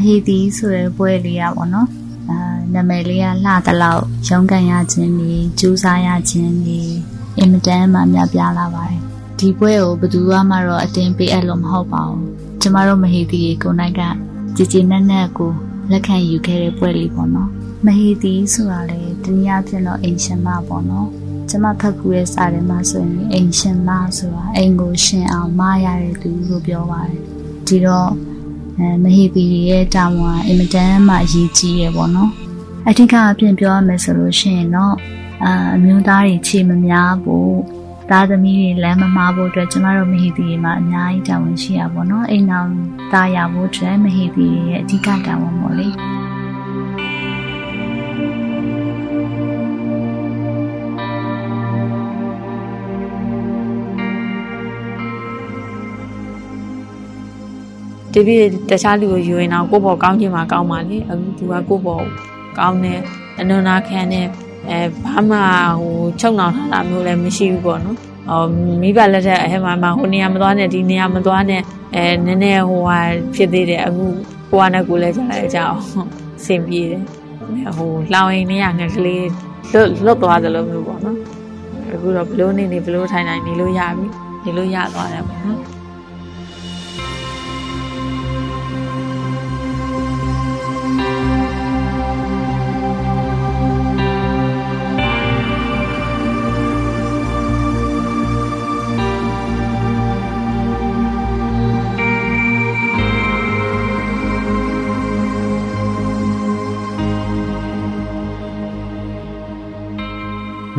မဟီတီဆိုတဲ့ပွဲလေးရပါတော့အာနာမည်လေးကလှတလောက်ရုံးကန်ရခြင်းဒီကျူးစားရခြင်းဒီအင်မတန်မှများပြားလာပါတယ်ဒီပွဲကိုဘယ်သူမှတော့အတင်းပေးအပ်လို့မဟုတ်ပါဘူးကျမတို့မဟီတီကိုနိုင်ကကြည်ကြည်နက်နက်ကိုလက်ခံယူခဲ့တဲ့ပွဲလေးပေါ့နော်မဟီတီဆိုတာလေတနည်းအားဖြင့်တော့အိမ်ရှင်မပေါ့နော်ကျမဖတ်ကူရဲ့စာထဲမှာဆိုရင်အိမ်ရှင်မဆိုတာအိမ်ကိုရှင်အောင်မရတဲ့သူလို့ပြောပါတယ်ဒီတော့ အဲမဟီပီရဲ့တာဝန်အင်မတန်မှအရေးကြီးရပေါ့နော်အထက်ကအပြင်ပြောရမယ်ဆိုလို့ရှိရင်တော့အာအမျိုးသားတွေခြေမများဖို့သားသမီးတွေလမ်းမမားဖို့အတွက်ကျမတို့မဟီပီမှာအများကြီးတာဝန်ရှိရပါတော့အိမ်အောင်သားရဖို့အတွက်မဟီပီရဲ့အဓိကတာဝန်ပေါ့လေ ဒီပြတခြားလူကိုယူရင်တော့ကိုယ့်ဘောကောင်းခြင်းမှာကောင်းပါလေအခုသူကကိုယ့်ဘောကောင်းတယ်အနန္နာခံတယ်အဲဘာမှဟိုချုပ်နှောင်ထားတာမျိုးလည်းမရှိဘူးပေါ့နော်ဟောမိဘလက်ထက်အဲမှာဟိုနေရာမသွားနဲ့ဒီနေရာမသွားနဲ့အဲနည်းနည်းဟိုဟာဖြစ်သေးတယ်အခုကိုကနဲ့ကိုလည်းကြားလိုက်ကြအောင်အဆင်ပြေတယ်ဟိုလောင်ရင်နေရငကလေးလွတ်လွတ်သွားသလိုမျိုးပေါ့နော်အခုတော့ဘလို့နေနေဘလို့ထိုင်ထိုင်နေလို့ရပြီနေလို့ရသွားတယ်ပေါ့နော်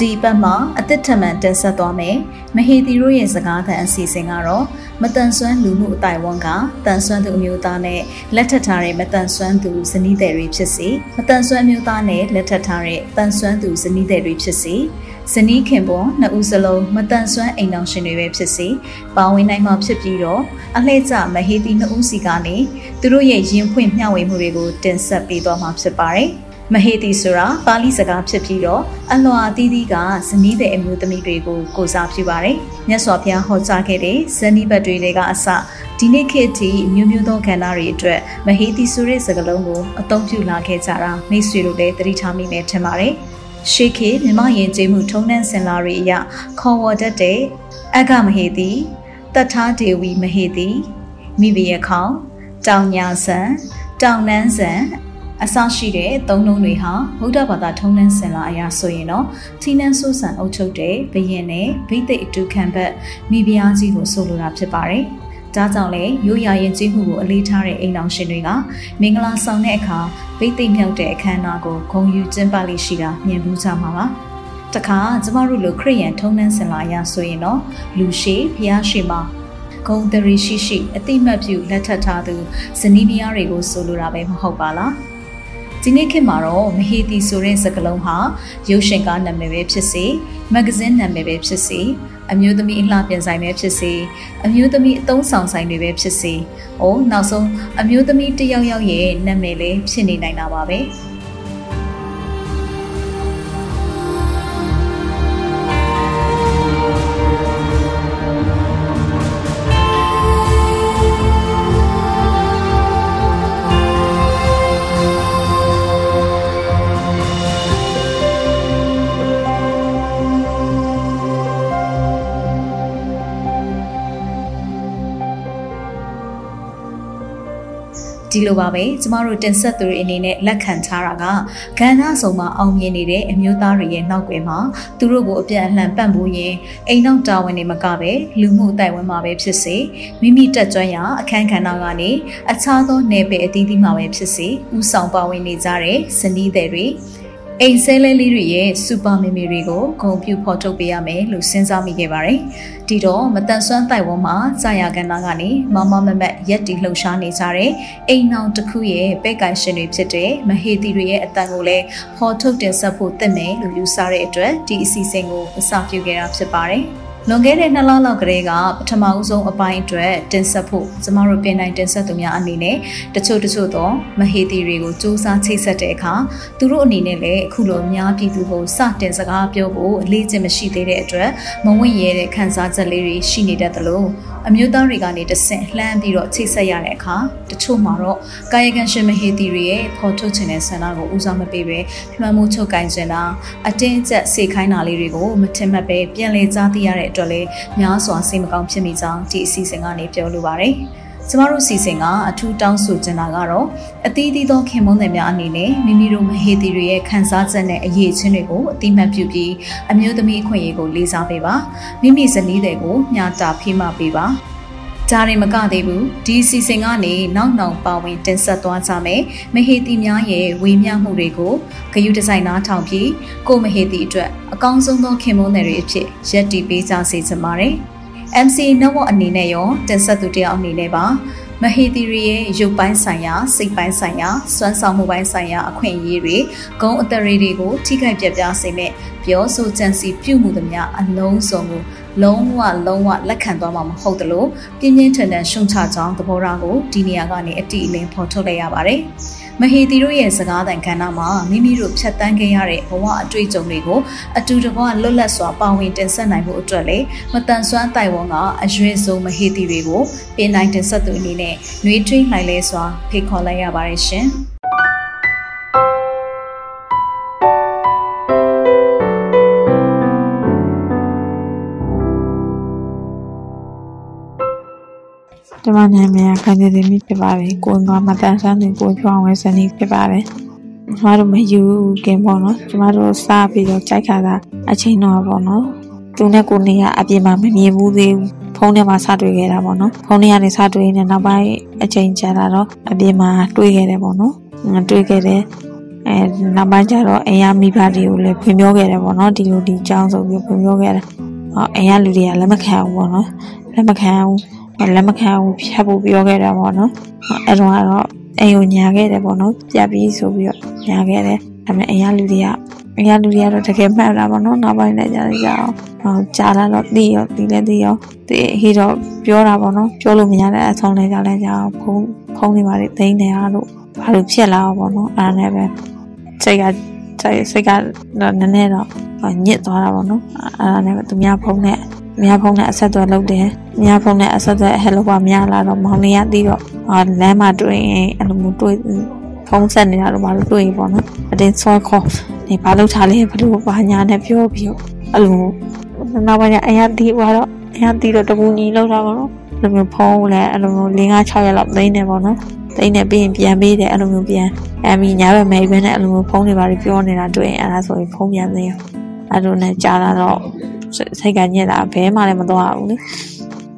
ဒီပတ်မှာအသစ်ထမှန်တင်ဆက်သွားမယ်။မဟေတီတို့ရဲ့စကားသံအစီအစဉ်ကတော့မတန်ဆွမ်းလူမှုအတိုင်းဝန်ကတန်ဆွမ်းသူအမျိုးသားနဲ့လက်ထပ်ထားတဲ့မတန်ဆွမ်းသူဇနီးသည်တွေဖြစ်စီမတန်ဆွမ်းအမျိုးသားနဲ့လက်ထပ်ထားတဲ့တန်ဆွမ်းသူဇနီးသည်တွေဖြစ်စီဇနီးခင်ပွန်နှစ်ဦးစလုံးမတန်ဆွမ်းအိမ်တော်ရှင်တွေပဲဖြစ်စီပါဝင်နိုင်မှာဖြစ်ပြီးတော့အလှည့်ကျမဟေတီနှစ်ဦးစီကနေသူတို့ရဲ့ရင်ဖွင့်မျှဝေမှုတွေကိုတင်ဆက်ပေးသွားမှာဖြစ်ပါတယ်။ မဟေတီဆိုတာပါဠိစကားဖြစ်ပြီးတော့အလွာအသီးသီးကဇနီးတဲ့အမျိုးသမီးတွေကိုကိုစားပြုပါတယ်။မြတ်စွာဘုရားဟောကြားခဲ့တဲ့ဇနီးဘတ်တွေကအစဒီနေ့ခေတ်ထိမျိုးမျိုးသောကဏ္ဍတွေအတွက်မဟေတီဆိုတဲ့စကားလုံးကိုအသုံးပြုလာခဲ့ကြတာမိတ်ဆွေတို့လည်းသတိထားမိမယ်ထင်ပါတယ်။ရှေးခေတ်မြမယဉ်ကျေးမှုထုံးတမ်းစင်လာတွေအရခေါ်ဝေါ်တတ်တဲ့အကမဟေတီတတ်ထားဒေဝီမဟေတီမိဘရဲ့ခေါတောင်ညာဆန်တောင်နန်းဆန် အစရှိတဲ့သုံးလုံးတွေဟာဗုဒ္ဓဘာသာထုံးနှံစင်လာအရာဆိုရင်တော့သီနန်းဆိုးဆန်အုပ်ချုပ်တဲ့ဘယင်နဲ့ဗိသိက်အတူခံဘက်မိဖုရားကြီးကိုဆိုလိုတာဖြစ်ပါတယ်။ဒါကြောင့်လေရိုးရာရင်ကြီးမှုကိုအလေးထားတဲ့အိမ်တော်ရှင်တွေကမင်္ဂလာဆောင်တဲ့အခါဗိသိက်မြောက်တဲ့အခမ်းအနားကိုဂုဏ်ယူကျင်းပလိရှိတာမြင်ဘူးကြမှာပါ။တခါကျမတို့လိုခရိယန်ထုံးနှံစင်လာအရာဆိုရင်တော့လူရှိဖျားရှိမှာဂုံတရီရှိရှိအတိမတ်ပြုလက်ထပ်ထားသူဇနီးမယားတွေကိုဆိုလိုတာပဲမဟုတ်ပါလား။ ဒီနေ့ခေတ်မှာတော့မဟေတီဆိုတဲ့စကားလုံးဟာရုပ်ရှင်ကားနာမည်ပဲဖြစ်စေမဂ္ဂဇင်းနာမည်ပဲဖြစ်စေအမျိုးသမီးအလှပြင်ဆိုင်ပဲဖြစ်စေအမျိုးသမီးအသုံးဆောင်ဆိုင်တွေပဲဖြစ်စေ။အိုးနောက်ဆုံးအမျိုးသမီးတယောက်ယောက်ရဲ့နာမည်လည်းဖြစ်နေနိုင်တာပါပဲ။ ဒီလိုပါပဲကျမတို့တင်ဆက်သူတွေအနေနဲ့လက်ခံထားတာကကဏ္ဍဆောင်မှာအောင်မြင်နေတဲ့အမျိုးသားတွေရဲ့နောက်ွယ်မှာသူတို့ကိုအပြန်အလှန်ပံ့ပိုးရင်အိမ်နောက်တာဝန်တွေမကပဲလူမှုအတိုင်းဝန်မှာပဲဖြစ်စေမိမိတက်ကြွရာအခန်းကဏ္ဍကနေအခြားသောနယ်ပယ်အသီးသီးမှာပဲဖြစ်စေဥဆောင်ပါဝင်နေကြတဲ့ဇနီးတွေ အိမ်ဆဲလဲလေးတွေရဲ့စူပါမီမီတွေကိုဂုံပြူဖော်ထုတ်ပေးရမယ်လို့စဉ်းစားမိခဲ့ပါတယ်။ဒီတော့မတန်ဆွမ်းတိုင်ဝန်းမှာကြာရကဏ္ဍကနေမမမမက်ရက်တီလှုပ်ရှားနေကြတဲ့အိမ်နောင်တစ်ခုရဲ့ပဲ့ကိုင်ရှင်တွေဖြစ်တဲ့မဟေတီတွေရဲ့အတန်ကိုလည်းဖော်ထုတ်တင်ဆက်ဖို့တင့်မယ်လို့ယူဆတဲ့အတွက်ဒီအစီအစဉ်ကိုအစပြုခဲ့တာဖြစ်ပါတယ်။ လွန်ခဲ့တဲ့နှစ်လလောက်ကတည်းကပထမဦးဆုံးအပိုင်းအတွက်တင်ဆက်ဖို့ကျမတို့ပြင်နိုင်တင်ဆက်သူများအနေနဲ့တချို့တချို့သောမဟေတီတွေကိုစူးစမ်းချိတ်ဆက်တဲ့အခါသူတို့အနေနဲ့လည်းအခုလိုအများပြည်သူကိုစတင်စကားပြောဖို့အလေးကျင့်မရှိသေးတဲ့အတွက်မဝင့်ရဲတဲ့ခံစားချက်လေးတွေရှိနေတတ်သလို အမျိုးသားတွေကနေတဆင့်လှမ်းပြီးတော့ချိတ်ဆက်ရတဲ့အခါတချို့မှာတော့ကာယကံရှင်မဟေတီတွေရဲ့ဖော်ထုတ်ခြင်းတဲ့ဆန္ဒကိုဦးစားမပေးပဲလွှမ်းမိုးချုပ်ကင်ခြင်းတာအတင်းအကျပ်စေခိုင်းတာလေးတွေကိုမထင်မှတ်ပဲပြန်လည်ကြားသိရတဲ့အတွက်လည်းများစွာစိတ်မကောင်းဖြစ်မိကြောင်းဒီအစီအစဉ်ကနေပြောလိုပါတယ်။ ကျမတို့စီစဉ်ကအထူးတောင်းဆိုချင်တာကတော့အသီးသီးသောခင်မုန်းတွေများအနေနဲ့မိမိတို့မဟေတီတွေရဲ့ခံစားချက်နဲ့အရေးချင်းတွေကိုအတိမတ်ပြုပြီးအမျိုးသမီးအခွင့်အရေးကိုလေးစားပေးပါမိမိဇနီးတွေကိုမျှတာဖိမပေးပါဒါရင်မကသေးဘူးဒီစီစဉ်ကနေနောက်နောက်ပါဝင်တင်ဆက်သွားကြမယ်မဟေတီများရဲ့ဝေမျှမှုတွေကိုဂယုဒီဇိုင်နာထောင်ပြီးကိုမဟေတီအတွက်အကောင်းဆုံးသောခင်မုန်းတွေအဖြစ်ရက်တီပေးကြစေချင်ပါတယ် MC နဝအနေနဲ့ရောတင်ဆက်သူတယောက်အနေနဲ့ပါမဟီတီရီရဲ့ရုပ်ပိုင်းဆိုင်ရာစိတ်ပိုင်းဆိုင်ရာစွမ်းဆောင်မှုပိုင်းဆိုင်ရာအခွင့်အရေးတွေဂုံအတရေတွေကိုထိခိုက်ပြပြစေမဲ့ပြောဆိုကြံစီပြုမှုသမျှအလုံးစုံကိုလုံးဝလုံးဝလက်ခံသွားမှာမဟုတ်သလိုပြင်းပြင်းထန်ထန်ရှုံချကြောင်းသဘောထားကိုဒီနေရာကနေအတိအလင်းဖော်ထုတ်လိုက်ရပါတယ်။ မဟေတီတို့ရဲ့စကားသံကဏ္ဍမှာမိမိတို့ဖြတ်တန်းခဲ့ရတဲ့ဘဝအတွေ့အကြုံတွေကိုအတူတကွလွတ်လပ်စွာပါဝင်တင်ဆက်နိုင်ဖို့အတွက်လေမတန်ဆွမ်းတိုင်ဝမ်ကအရွေးဆုံးမဟေတီတွေကိုပြင်နိုင်တင်ဆက်သူအနေနဲ့နှွေးထွေးလှိုင်လဲစွာဖိတ်ခေါ်လိုက်ရပါတယ်ရှင်။ ကျမနာမည်ခိုင်နေသမီးဖြစ်ပါတယ်ကိုယ်ကမတန်ဆန်းနေကိုချောင်းဝဲစနီးဖြစ်ပါတယ်ကျမတို့မယူခင်ပေါ့နော်ကျမတို့စပြီးတော့ကြိုက်ခါတာအချိန်တော့ပေါ့နော်သူနဲ့ကိုနေရအပြင်မှာမမြင်ဘူးသေးဘူးဖုန်းထဲမှာစတွေ့ခဲ့တာပေါ့နော်ဖုန်းထဲကနေစတွေ့နေနောက်ပိုင်းအချိန်ကြာလာတော့အပြင်မှာတွေ့ခဲ့တယ်ပေါ့နော်တွေ့ခဲ့တယ်အဲနောက်ပိုင်းကျတော့အိမ်ရမိဘတွေကိုလည်းဖွင့်ပြောခဲ့တယ်ပေါ့နော်ဒီလိုဒီအကြောင်းဆိုပြီးဖွင့်ပြောခဲ့တယ်ဟောအိမ်ရလူတွေကလည်းမခံဘူးပေါ့နော်လက်မခံဘူး လက်မခံဘူးဖြတ်ဖို့ပြောခဲ့တာပေါ့နော်အဲ့တော့ကတော့အိမ်ကိုညာခဲ့တယ်ပေါ့နော်ပြပြီးဆိုပြီးတော့ညာခဲ့တယ်ဒါပေမဲ့အိမ်ကလူတွေကအင်္ဂါလူတွေကတော့တကယ်မှတ်တာပေါ့နော်နောက်ပိုင်းလည်းကြားကြအောင်ဟောကြားလာတော့သိရောသိလည်းသိရောဒီဟေးတော့ပြောတာပေါ့နော်ပြောလို့မရတဲ့အဆုံးလည်းကြားလည်းကြားအောင်ဖုန်းဖုန်းတွေပါသိနေရလို့ဘာလို့ဖြစ်လာပေါ့နော်အဲ့ဒါနဲ့ပဲစိတ်က စိတ်ကတော့နည်းနည်းတော့ညစ်သွားတာပေါ့နော်အဲ့ဒါနဲ့သူများဖုန်းနဲ့မြားဖုန်းနဲ့အဆက်အသွယ်လုပ်တယ်မြားဖုန်းနဲ့အဆက်အသွယ်ဟဲလိုပါများလာတော့မောင်လေးကပြီးတော့လမ်းမှာတွေ့ရင်အဲ့လိုမျိုးတွေ့ဖုန်းဆက်နေတာတော့ဘာလို့တွေ့ပေါ့နော်အတင်းဆွဲခေါ်နေဘာလို့ထားလဲဘလို့ဘာညာနဲ့ပြောပြီးတော့အဲ့လိုနောက်ပိုင်းအရင်တီးသွားတော့အရင်တီးတော့တပူညီလောက်တာပေါ့နော်အဲ့ လိုမျိုးဖုန်းလည်းအဲ့လိုမျိုး၄၅6ရက်လောက်သိနေပေါ့နော်သိနေပြီးရင်ပြန်ပေးတယ်အဲ့လိုမျိုးပြန်အမီညာဘက်မဲပဲနဲ့အဲ့လိုမျိုးဖုန်းတွေပါပြောနေတာတွေ့ရင်အဲ့ဒါဆိုရင်ဖုန်းပြန်သိရောအဲ့လိုနဲ့ကြားလာတော့စိတ်ကညစ်တာဘဲမှလည်းမသွားဘူးလေ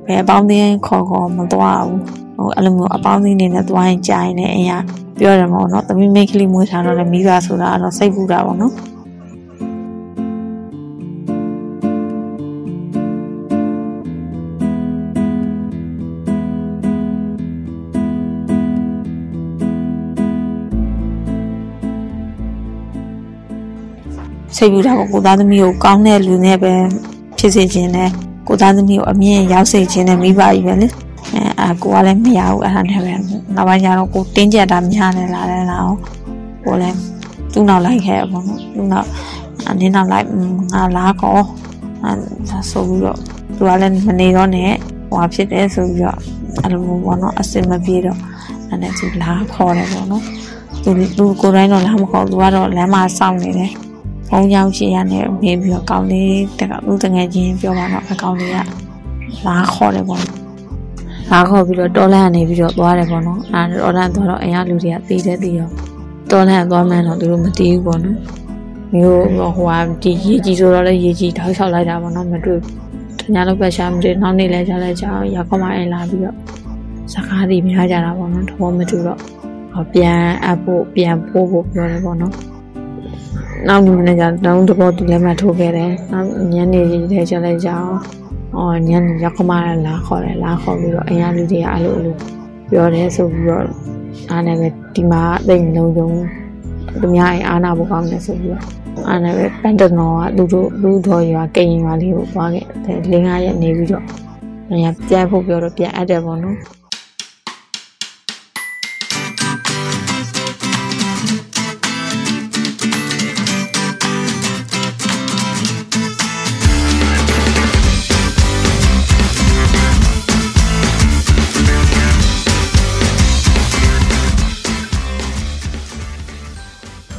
ဘဲအပေါင်းအသင်းခေါ်ခေါ်မသွားဘူးဟိုအဲ့လိုမျိုးအပေါင်းအသင်းနေနဲ့သွားရင်ကြာရင်လည်းအင်ရပြောတယ်မို့နော်သမီးမိတ်ကလေးမွေးထားတော့လည်းမိသားဆိုတာကတော့စိတ်ပူတာပေါ့နော် စိတ်ပူတာပေါ့ကိုသားသမီးကိုကောင်းတဲ့လူနဲ့ပဲဖြစ်စေခြင်းနဲ့ကိုသားသမီးကိုအမြင့်ရောက်စေခြင်းနဲ့မိဘကြီးပဲလေအဲအကိုကလည်းမရဘူးအဲ့ဒါနဲ့ပဲနောက်ပိုင်းကျတော့ကိုတင်းကျပ်တာများနေလာတယ်လားကိုလည်းသူ့နောက်လိုက်ခဲ့ပေါ့နော်သူ့နောက်အနေနောက်လိုက်ငါလာကောအဲဒါဆိုပြီးတော့သူကလည်းမနေတော့နဲ့ဟိုဖြစ်တယ်ဆိုပြီးတော့အဲ့လိုမျိုးပေါ့နော်အစင်မပြေတော့အဲ့ဒါသူလာခေါ်တယ်ပေါ့နော်သူသူကိုယ်တိုင်းတော့လာမခေါ်သူကတော့လမ်းမှာစောင့်နေတယ် ဖုန်းကြောင်းရှိရနဲ့မေးပြီးတော့ကောင်းလေးတကဦးတငယ်ချင်းပြောပါတော့အကောင်းလေးကလာခေါ်တယ်ပေါ့လာခေါ်ပြီးတော့တော်လန့်နေပြီးတော့သွားတယ်ပေါ့နော်အဲတော်လန့်သွားတော့အိမ်ကလူတွေကတီးတယ်တီးရောတော်လန့်သွားမှန်းတော့သူတို့မတီးဘူးပေါ့နော်မျိုးဟိုဟာဒီရေကြီးဆိုတော့လည်းရေကြီးထောက်လျှောက်လိုက်တာပေါ့နော်မတွေ့တညာလောက်ပဲရှာမတွေ့နောက်နေ့လဲကြလဲကြောင်ရောက်ခမအိမ်လာပြီးတော့စကားတွေများကြတာပေါ့နော်သဘောမတူတော့ပြန်အပ်ဖို့ပြန်ပို့ဖို့ပြောတယ်ပေါ့နော် နောက်နေ့နဲ့ကျတောင်းတဘောသူလည်းမထိုးခဲ့တယ်နောက်ညနေလေးကြလဲကြောင်အော်ညနေရောက်ခမလာခေါ်တယ်လာခေါ်ပြီးတော့အရင်လူတွေကအဲ့လိုအဲ့လိုပြောတယ်ဆိုပြီးတော့အားနဲ့ပဲဒီမှာတိတ်လုံးလုံးသူများအိမ်အားနာဖို့ကောင်းတယ်ဆိုပြီးတော့အားနဲ့ပဲပန်တနော်ကလူတို့လူတော်ရွာကိန်ရွာလေးကိုသွားခဲ့တယ်လင်းကားရက်နေပြီးတော့ညပြန်ဖို့ပြောတော့ပြန်အပ်တယ်ပေါ့နော်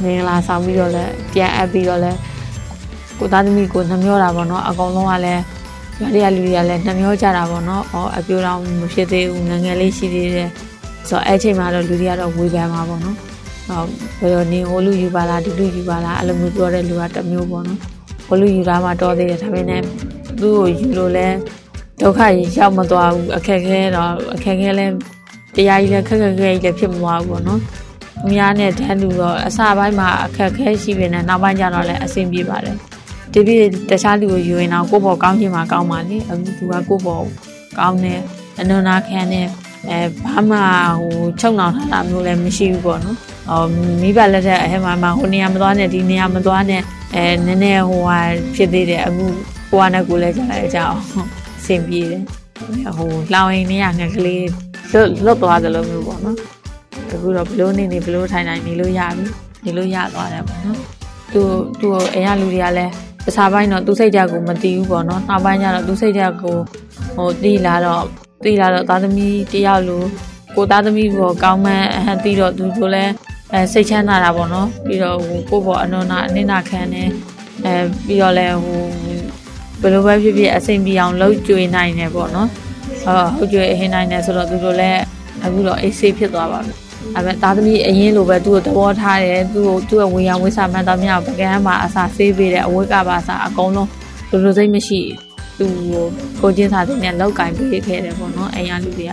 မင်္ဂလာဆောင်ပြီးတော့လည်းပြန်အပ်ပြီးတော့လည်းကိုသားသမီးကိုနှမျောတာပေါ့နော်အကောင်လုံးကလည်းရွာတွေကလူတွေကလည်းနှမျောကြတာပေါ့နော်အော်အပြိုတော်မဖြစ်သေးဘူးငငယ်လေးရှိသေးတယ်ဆိုတော့အဲ့ချိန်မှာတော့လူတွေကတော့ဝေဖန်မှာပေါ့နော်ဟောဘယ်လိုနေဟိုလူယူပါလားဒီလူယူပါလားအဲ့လိုမျိုးပြောတဲ့လူကတစ်မျိုးပေါ့နော်ဟိုလူယူတာမှတော်သေးတယ်ဒါပေမဲ့သူ့ကိုယူလို့လဲဒုက္ခကြီးရောက်မသွားဘူးအခက်ခဲတော့အခက်ခဲလဲတရားကြီးလဲခက်ခက်ခဲကြီးလဲဖြစ်မသွားဘူးပေါ့နော်အ များနဲ့တန်းလူတော့အစာပိုင်းမှာအခက်ခဲရှိပေနဲ့နောက်ပိုင်းကျတော့လည်းအဆင်ပြေပါတယ်ဒီပြတခြားလူကိုယူရင်တော့ကိုယ့်ဘောကောင်းချင်မှကောင်းပါလေအခုသူကကိုယ့်ဘောကောင်းတယ်အနန္နာခံတယ်အဲဘာမှဟိုချုပ်နှောင်ထားတာမျိုးလည်းမရှိဘူးပေါ့နော်ဟောမိဘလက်ထက်အဲမှာမှာဟိုနေရာမသွားနဲ့ဒီနေရာမသွားနဲ့အဲနည်းနည်းဟိုဟာဖြစ်သေးတယ်အခုကိုကနဲ့ကိုလည်းကြားလိုက်ကြအောင်အဆင်ပြေတယ်ဟိုလောင်ရင်နေရငကလေးလွတ်လွတ်သွားတယ်လို့မျိုးပေါ့နော် အခုတော့ဘလို့နေနေဘလို့ထိုင်ထိုင်နေလို့ရပြီနေလို့ရသွားတယ်ပေါ့နော်သူသူအိမ်ကလူတွေကလည်းအစားပိုင်းတော့သူစိတ်ဓာတ်ကိုမတီးဘူးပေါ့နော်နောက်ပိုင်းကျတော့သူစိတ်ဓာတ်ကိုဟိုတီးလာတော့တီးလာတော့သားသမီးတယောက်လိုကိုသားသမီးကိုကောင်းမှန်းအဟတီးတော့သူတို့လည်းအဲစိတ်ချမ်းသာတာပေါ့နော်ပြီးတော့ဟိုကိုပေါ့အနန္နာအနစ်နာခံနေအဲပြီးတော့လည်းဟိုဘယ်လိုပဲဖြစ်ဖြစ်အဆင်ပြေအောင်လှုပ်ကြွေနိုင်တယ်ပေါ့နော်ဟုတ်ကြွေဟင်းနိုင်တယ်ဆိုတော့သူတို့လည်းအခုတော့အေးဆေးဖြစ်သွားပါပြီ အဲ့မဲ့သားသမီးအရင်လိုပဲသူ့ကိုသဘောထားတယ်သူ့ကိုသူ့ရဲ့ဝေယံဝိစာမှန်တော်များပကန်းမှာအစာဆေးပေးတယ်အဝတ်ကပါအစာအကုန်လုံးလူလူစိတ်မရှိသူ့ကိုကိုချင်းစာတဲ့နဲ့လောက်ကင်ပေးခဲ့တယ်ပေါ့နော်အိမ်ရလူတွေက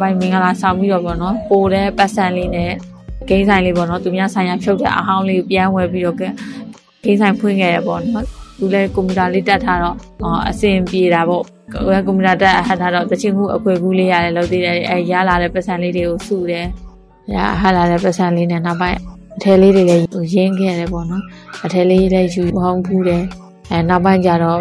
ပိုင်းမင်္ဂလာဆောင်ပြီးတော့ပေါ့နော်ပိုတဲ့ပတ်စံလေးနဲ့ဂိမ်းဆိုင်လေးပေါ့နော်သူများဆိုင်ရဖြုတ်တဲ့အဟောင်းလေးကိုပြန်ဝယ်ပြီးတော့ဂိမ်းဆိုင်ဖွင့်ခဲ့ရပေါ့နော်သူလည်းကွန်ပျူတာလေးတက်ထားတော့အဆင်ပြေတာပေါ့ကိုယ်ကကွန်ပျူတာတက်အဟတ်ထားတော့တချင်ခုအခွေကူးလေးရတယ်လို့သိတယ်အဲရလာတဲ့ပတ်စံလေးတွေကိုစုတယ်ရဟတ်လာတဲ့ပတ်စံလေးနဲ့နောက်ပိုင်းအထဲလေးတွေလည်းရင်းခဲ့ရတယ်ပေါ့နော်အထဲလေးလည်းယူဟောင်းဖူးတယ်အဲနောက်ပိုင်းကျတော့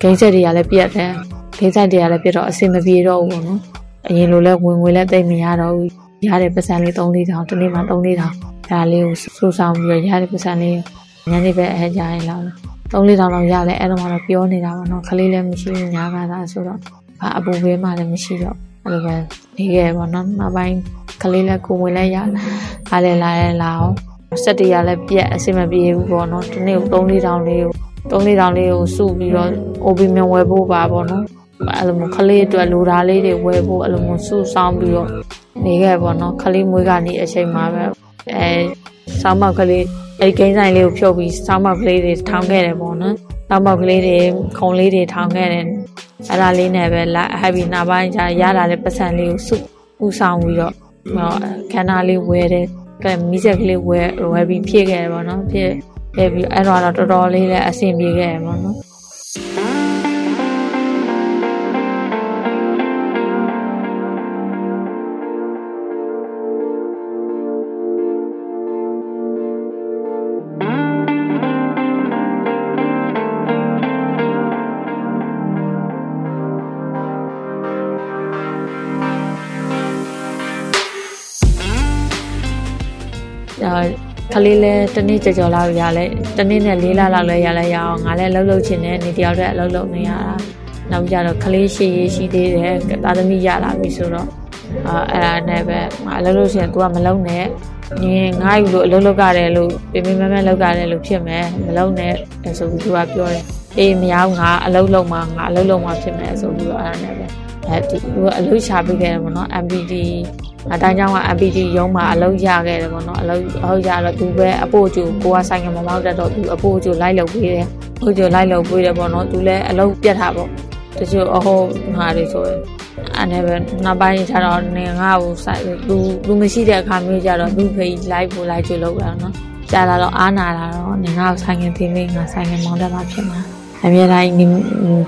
ဂိမ်းဆက်တွေကလည်းပြတ်တယ်ဂိမ်းဆက်တွေကလည်းပြတ်တော့အဆင်မပြေတော့ဘူးပေါ့နော် အရင်လိုလဲဝင်ငွေလဲတိတ်မရတော့ဘူးရတဲ့ပတ်စံလေး3 4တောင်ဒီနေ့မှ3 4တောင်ဒါလေးကိုစူဆောင်ပြီးရတဲ့ပတ်စံလေးညနေပဲအဟကြရင်လောက်3 4တောင်လောက်ရလဲအဲ့တော့မှတော့ပြောနေတာပါတော့ခလေးလည်းမရှိဘူးညာကသာဆိုတော့ဘာအပူဘေးမှလည်းမရှိတော့အဲ့လိုပဲနေခဲ့ပါတော့နောက်ပိုင်းခလေးလည်းကိုဝင်လဲရအားလဲလာလဲလာအောင်စက်တရားလည်းပြက်အဆင်မပြေဘူးပေါ့နော်ဒီနေ့ကို3 4တောင်လေးကို3 4တောင်လေးကိုစုပြီးတော့ OB မြန်ဝယ်ဖို့ပါပေါ့နော် အဲ့လိုမျိုးခလေးအတွက်လိုတာလေးတွေဝယ်ဖို့အဲ့လိုမျိုးစုဆောင်းပြီးတော့နေခဲ့ပေါ့နော်ခလေးမွေးကနေအချိန်မှာပဲအဲဆောင်းမောက်ကလေးအဲ့ကိန်းဆိုင်လေးကိုဖြုတ်ပြီးဆောင်းမောက်ကလေးတွေထောင်းခဲ့တယ်ပေါ့နော်ဆောင်းမောက်ကလေးတွေခုံလေးတွေထောင်းခဲ့တယ်အဲ့ဒါလေးနဲ့ပဲလာဟပ်ပြီးနောက်ပိုင်းကျရလာတဲ့ပတ်စံလေးကိုစုဥဆောင်ပြီးတော့ခန္ဓာလေးဝယ်တယ်ကဲမိဆက်ကလေးဝယ်ဝယ်ပြီးဖြည့်ခဲ့တယ်ပေါ့နော်ဖြည့်ခဲ့ပြီးအဲ့တော့တော်တော်လေးလည်းအဆင်ပြေခဲ့တယ်ပေါ့နော် ခလေးလဲတနေ့ကြော်ကြော်လောက်ရလဲတနေ့နဲ့၄လလောက်လဲရလဲရအောင်ငါလဲလှုပ်လှုပ်ချင်တယ်နေတယောက်တည်းအလုပ်လုပ်နေရတာနောက်ကြတော့ခလေးရှိရေးရှိသေးတယ်သာသမီရလာပြီဆိုတော့အာအဲ့ဒါနဲ့ပဲအလုပ်လုပ်ရှင်က तू ကမလုပ်နဲ့နင်ငါ့ယူလို့အလုပ်လုပ်ရတယ်လို့ပြင်းပြင်းမမလုပ်ရတယ်လို့ဖြစ်မယ်မလုပ်နဲ့ဆိုပြီး तू ကပြောတယ်အေးမရဘူးငါအလုပ်လုပ်မှာငါအလုပ်လုပ်မှာဖြစ်မယ်ဆိုပြီးတော့အဲ့ဒါနဲ့ပဲ အဲဒီသူကအလုပ်ရှာပေးခဲ့တယ်ပေါ့နော် MPD အတိုင်းကြောင့်က MPD ရုံးမှာအလုပ်ရခဲ့တယ်ပေါ့နော်အလုပ်ဟုတ်ရတော့သူပဲအဖို့ကျူကိုကဆိုင်ကမမောက်တတ်တော့သူအဖို့ကျူလိုက်လုပ်ပေးတယ်အဖို့ကျူလိုက်လုပ်ပေးတယ်ပေါ့နော်သူလည်းအလုပ်ပြတ်တာပေါ့တချို့အဟိုဟာတွေဆိုရင်အဲ့ဒါပဲနောက်ပိုင်းကျတော့နေငါ့ကိုဆိုင်သူသူမရှိတဲ့အခါမျိုးကျတော့သူဖေးလိုက်ဖို့လိုက်ကျလုပ်တာနော်ကြာလာတော့အားနာလာတော့နေငါ့ကိုဆိုင်ကတင်လေးငါဆိုင်ကမောင်းတတ်တာဖြစ်မှာ အမြဲတမ်းနေ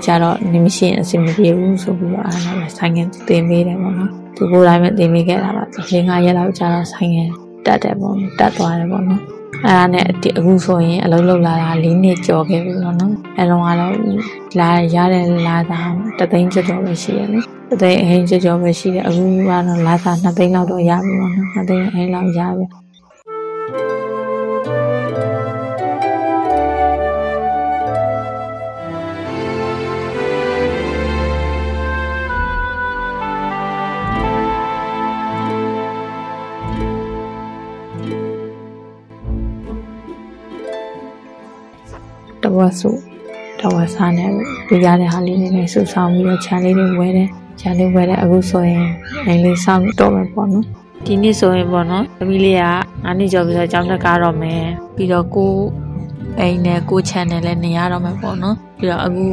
ကြတော့နေမရှိရင်အဆင်မပြေဘူးဆိုပြီးတော့အားနာပဲဆိုင်ကတင်ပေးတယ်ပေါ့နော်သူကိုယ်တိုင်ပဲတင်ပေးခဲ့တာပါဒီငါရက်လောက်ကြာတော့ဆိုင်ကတက်တယ်ပေါ့နော်တက်သွားတယ်ပေါ့နော်အဲ့ဒါနဲ့အခုဆိုရင်အလုံးလုံးလာတာ၄နှစ်ကျော်ခဲ့ပြီပေါ့နော်အဲ့လုံးကတော့လာရတဲ့လာတာတသိန်းကျော်ကျော်ပဲရှိရတယ်တသိန်းအဟင်းကျော်ကျော်ပဲရှိတယ်အခုကတော့လာတာ2သိန်းလောက်တော့ရပြီပေါ့နော်2သိန်းအဟင်းလောက်ရပြီ တဝက်စုတဝက်စားနဲ့ပြရတဲ့ဟာလေးတွေစုဆောင်ပြီးတော့ခြံလေးတွေဝဲတယ်ခြံလေးဝဲတယ်အခုဆိုရင်အိမ်လေးစောင့်တော့မယ်ပေါ့နော်ဒီနေ့ဆိုရင်ပေါ့နော်သမီးလေးကငါးနှစ်ကျော်ပြီးတော့ကျောင်းတက်ကားတော့မယ်ပြီးတော့ကိုအိမ်နဲ့ကို channel လည်းနေရတော့မယ်ပေါ့နော်ပြီးတော့အခု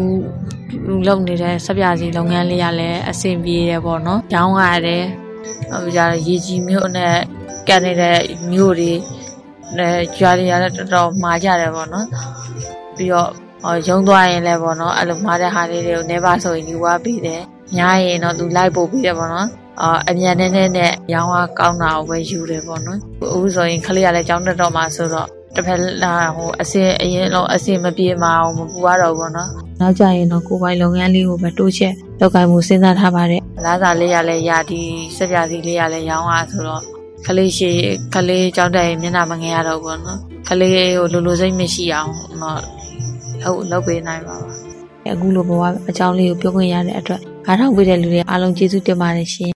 လုပ်နေတဲ့စပြစီလုပ်ငန်းလေးကလည်းအဆင်ပြေတယ်ပေါ့နော်။ကျောင်းရတယ်။အခုကျတော့ရေကြီးမြို့နဲ့ကပ်နေတဲ့မြို့တွေအဲကြွားတွေရတော့တော်တော်မှာကြတယ်ပေါ့နော်။ ပြီးတော့ရုံသွားရင်လည်းပေါ့နော်အဲ့လိုမှားတဲ့ဟာလေးတွေကိုနေပါဆိုရင်ယူသွားပြီးတယ်။ညားရင်တော့သူလိုက်ပို့ပြီးတယ်ပေါ့နော်။အာအမြန်နဲ့နဲ့နဲ့ရောင်းအားကောင်းတာကိုပဲယူတယ်ပေါ့နော်။အခုဆိုရင်ခလေးကလည်းကျောင်းတက်တော့မှဆိုတော့တစ်ဖက်လာဟိုအစင်အရင်တော့အစင်မပြေမအောင်မပူရတော့ဘူးနော်နောက်ကြရင်တော့ကိုယ်ပိုင်လုပ်ငန်းလေးကိုပဲတိုးချက်လုပ်ကိုင်မှုစဉ်းစားထားပါတယ်လားစာလေးရလဲရာဒီစက်ပြစီလေးရလဲရောင်းအားဆိုတော့ကလေးရှိကလေးကြောင်းတက်ရင်မျက်နှာမငယ်ရတော့ဘူးနော် ကလေးကိုလိုလိုစိတ်မရှိအောင်တော့ဟုတ်လုပ်ပေးနိုင်ပါပါအခုလိုဘဝအကြောင်းလေးကိုပြောခွင့်ရတဲ့အတွက်အားထုတ်ပေးတဲ့လူတွေအားလုံးကျေးဇူးတင်ပါတယ်ရှင်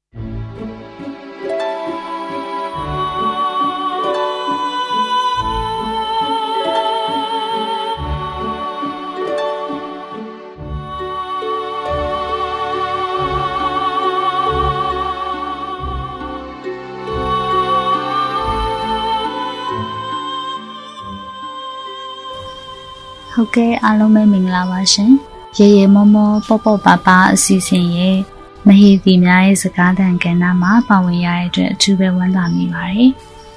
ဟုတ်ကဲ့အားလုံးပဲမင်္ဂလာပါရှင်။ရေရေမောမောပေါ့ပေါ့ပါပါအစီအစဉ်ရဲ့မဟေတီများရဲ့စကားသံကဏ္ဍမှာပါဝင်ရတဲ့အတွက်အထူးပဲဝမ်းသာမိပါတယ်